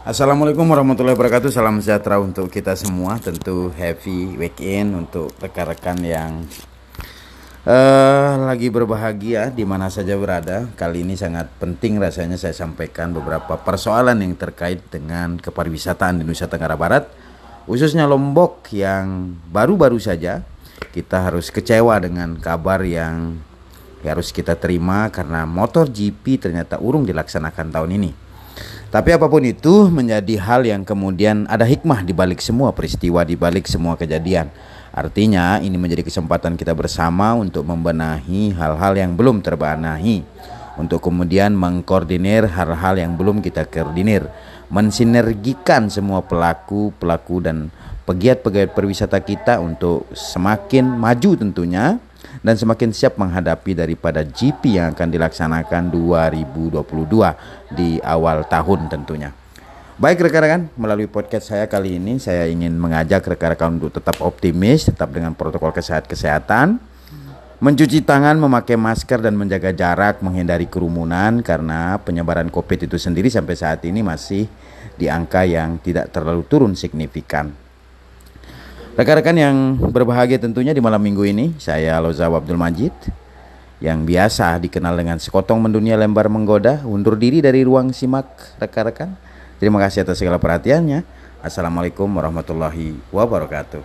Assalamualaikum warahmatullahi wabarakatuh. Salam sejahtera untuk kita semua. Tentu happy weekend untuk rekan-rekan yang uh, Lagi berbahagia di mana saja berada. Kali ini sangat penting rasanya saya sampaikan beberapa persoalan yang terkait dengan kepariwisataan di Nusa Tenggara Barat. Khususnya Lombok yang baru-baru saja Kita harus kecewa dengan kabar yang harus kita terima Karena motor GP ternyata urung dilaksanakan tahun ini tapi apa pun itu menjadi hal yang kemudian ada hikmah di balik semua peristiwa, di balik semua kejadian. Artinya ini menjadi kesempatan kita bersama untuk membenahi hal-hal yang belum terbenahi. Untuk kemudian mengkoordinir hal-hal yang belum kita koordinir. Mensinergikan semua pelaku-pelaku dan pegiat-pegiat perwisata kita untuk semakin maju tentunya dan semakin siap menghadapi daripada GP yang akan dilaksanakan 2022 di awal tahun tentunya. Baik rekan-rekan, melalui podcast saya kali ini saya ingin mengajak rekan-rekan untuk tetap optimis, tetap dengan protokol kesehatan, mencuci tangan, memakai masker dan menjaga jarak, menghindari kerumunan karena penyebaran Covid itu sendiri sampai saat ini masih di angka yang tidak terlalu turun signifikan. Rekan-rekan yang berbahagia tentunya di malam minggu ini, saya Loza Abdul Majid yang biasa dikenal dengan sekotong mendunia lembar menggoda, undur diri dari ruang simak rekan-rekan. Terima kasih atas segala perhatiannya. Assalamualaikum warahmatullahi wabarakatuh.